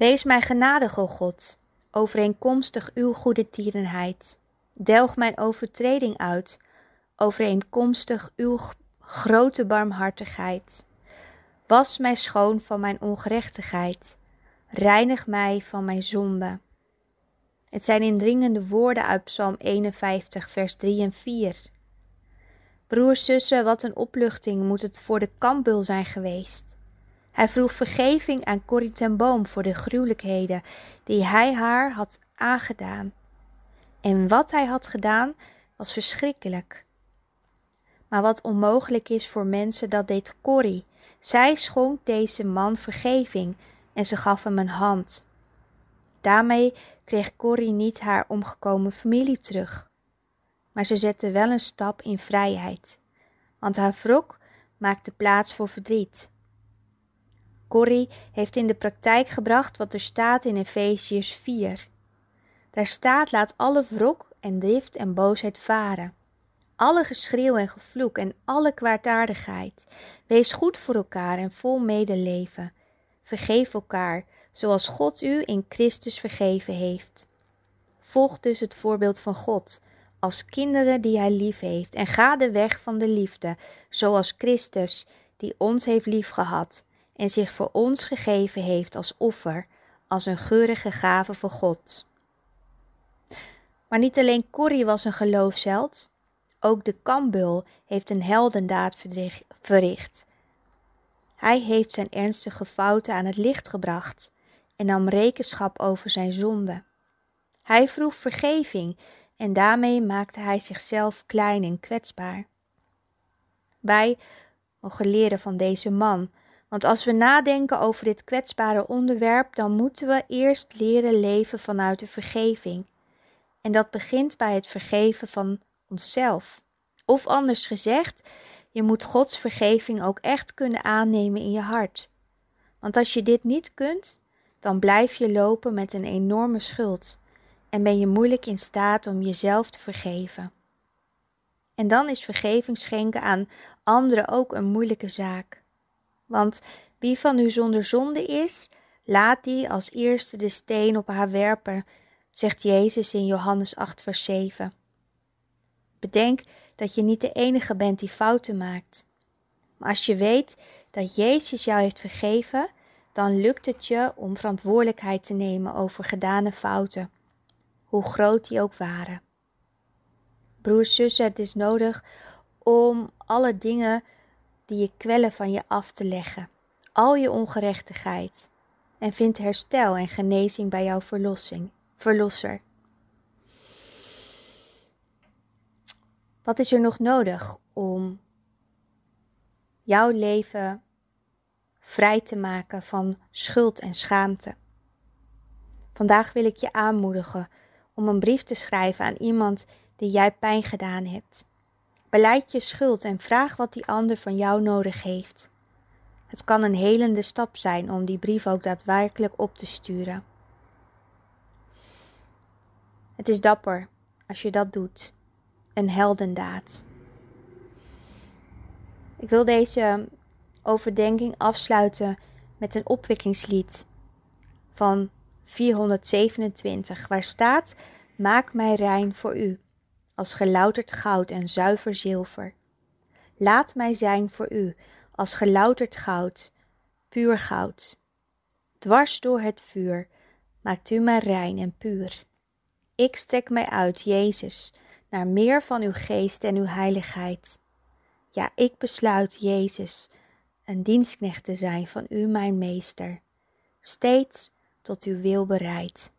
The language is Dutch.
Wees mij genadig, o God, overeenkomstig uw goede tierenheid. Delg mijn overtreding uit, overeenkomstig uw grote barmhartigheid. Was mij schoon van mijn ongerechtigheid, reinig mij van mijn zonde. Het zijn indringende woorden uit Psalm 51, vers 3 en 4. Broers, zussen, wat een opluchting moet het voor de kampbul zijn geweest. Hij vroeg vergeving aan Corrie ten Boom voor de gruwelijkheden die hij haar had aangedaan. En wat hij had gedaan was verschrikkelijk. Maar wat onmogelijk is voor mensen, dat deed Corrie. Zij schonk deze man vergeving en ze gaf hem een hand. Daarmee kreeg Corrie niet haar omgekomen familie terug. Maar ze zette wel een stap in vrijheid, want haar wrok maakte plaats voor verdriet. Corrie heeft in de praktijk gebracht wat er staat in Efeziërs 4. Daar staat: laat alle wrok en drift en boosheid varen. Alle geschreeuw en gevloek en alle kwaadaardigheid. Wees goed voor elkaar en vol medeleven. Vergeef elkaar, zoals God u in Christus vergeven heeft. Volg dus het voorbeeld van God, als kinderen die Hij lief heeft, en ga de weg van de liefde, zoals Christus, die ons heeft liefgehad en zich voor ons gegeven heeft als offer, als een geurige gave voor God. Maar niet alleen Corrie was een geloofsheld, ook de kambul heeft een heldendaad verricht. Hij heeft zijn ernstige fouten aan het licht gebracht en nam rekenschap over zijn zonde. Hij vroeg vergeving en daarmee maakte hij zichzelf klein en kwetsbaar. Wij mogen leren van deze man want als we nadenken over dit kwetsbare onderwerp, dan moeten we eerst leren leven vanuit de vergeving. En dat begint bij het vergeven van onszelf. Of anders gezegd, je moet Gods vergeving ook echt kunnen aannemen in je hart. Want als je dit niet kunt, dan blijf je lopen met een enorme schuld en ben je moeilijk in staat om jezelf te vergeven. En dan is vergeving schenken aan anderen ook een moeilijke zaak. Want wie van u zonder zonde is, laat die als eerste de steen op haar werpen, zegt Jezus in Johannes 8, vers 7. Bedenk dat je niet de enige bent die fouten maakt. Maar als je weet dat Jezus jou heeft vergeven, dan lukt het je om verantwoordelijkheid te nemen over gedane fouten, hoe groot die ook waren. Broers, zussen, het is nodig om alle dingen die je kwellen van je af te leggen, al je ongerechtigheid, en vind herstel en genezing bij jouw verlossing, verlosser. Wat is er nog nodig om jouw leven vrij te maken van schuld en schaamte? Vandaag wil ik je aanmoedigen om een brief te schrijven aan iemand die jij pijn gedaan hebt. Beleid je schuld en vraag wat die ander van jou nodig heeft. Het kan een helende stap zijn om die brief ook daadwerkelijk op te sturen. Het is dapper als je dat doet. Een heldendaad. Ik wil deze overdenking afsluiten met een opwekkingslied van 427, waar staat: Maak mij rein voor u als gelouterd goud en zuiver zilver. Laat mij zijn voor u als gelouterd goud, puur goud. Dwars door het vuur maakt u mij rein en puur. Ik strek mij uit, Jezus, naar meer van uw geest en uw heiligheid. Ja, ik besluit, Jezus, een dienstknecht te zijn van u, mijn meester, steeds tot uw wil bereid.